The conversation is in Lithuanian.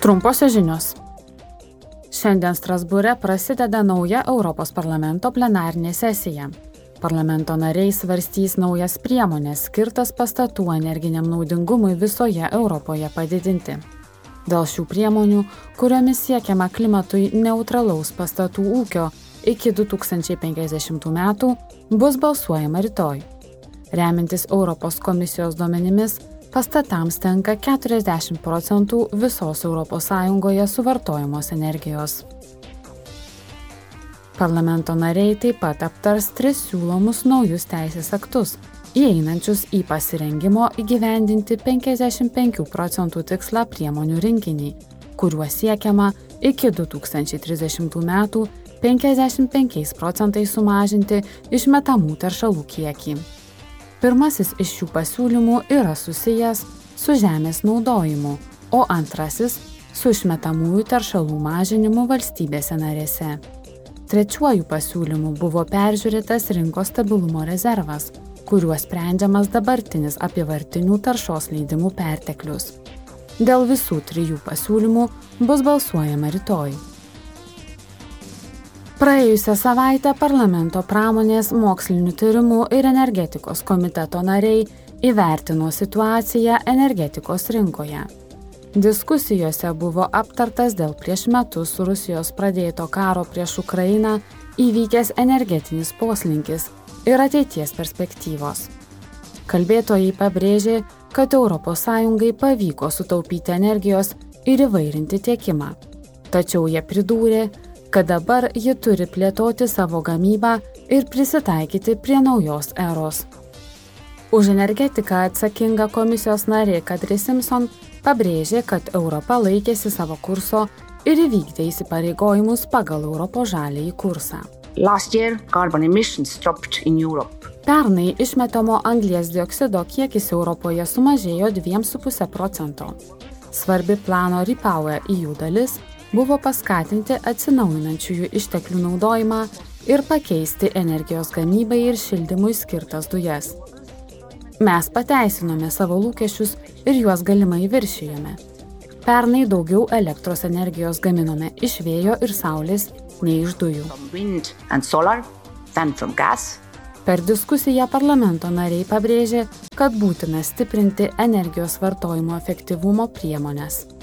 Trumposios žinios. Šiandien Strasbūre prasideda nauja Europos parlamento plenarinė sesija. Parlamento nariai svarstys naujas priemonės skirtas pastatų energiniam naudingumui visoje Europoje padidinti. Dėl šių priemonių, kuriomis siekiama klimatui neutralaus pastatų ūkio iki 2050 metų, bus balsuojama rytoj. Remintis Europos komisijos duomenimis, pastatams tenka 40 procentų visos ES suvartojamos energijos. Parlamento nariai taip pat aptars tris siūlomus naujus teisės aktus, įeinančius į pasirengimo įgyvendinti 55 procentų tikslą priemonių rinkinį, kuriuo siekiama iki 2030 metų 55 procentais sumažinti išmetamų teršalų kiekį. Pirmasis iš šių pasiūlymų yra susijęs su žemės naudojimu, o antrasis su išmetamųjų teršalų mažinimu valstybėse narėse. Trečiuoju pasiūlymu buvo peržiūrėtas rinkos stabilumo rezervas, kuriuo sprendžiamas dabartinis apivartinių taršos leidimų perteklius. Dėl visų trijų pasiūlymų bus balsuojama rytoj. Praėjusią savaitę parlamento pramonės mokslinių tyrimų ir energetikos komiteto nariai įvertino situaciją energetikos rinkoje. Diskusijose buvo aptartas dėl prieš metus Rusijos pradėto karo prieš Ukrainą įvykęs energetinis poslinkis ir ateities perspektyvos. Kalbėtojai pabrėžė, kad ES pavyko sutaupyti energijos ir įvairinti tiekimą. Tačiau jie pridūrė, kad dabar ji turi plėtoti savo gamybą ir prisitaikyti prie naujos eros. Už energetiką atsakinga komisijos narė Kadri Simpson pabrėžė, kad Europa laikėsi savo kurso ir įvykdė įsipareigojimus pagal Europos žalėjį kursą. Pernai išmetamo anglies dioksido kiekis Europoje sumažėjo 2,5 procento. Svarbi plano Repower EU dalis buvo paskatinti atsinaujinančiųjų išteklių naudojimą ir pakeisti energijos gamybai ir šildymui skirtas dujas. Mes pateisinome savo lūkesčius ir juos galimai viršijome. Pernai daugiau elektros energijos gaminome iš vėjo ir saulės nei iš dujų. Per diskusiją parlamento nariai pabrėžė, kad būtina stiprinti energijos vartojimo efektyvumo priemonės.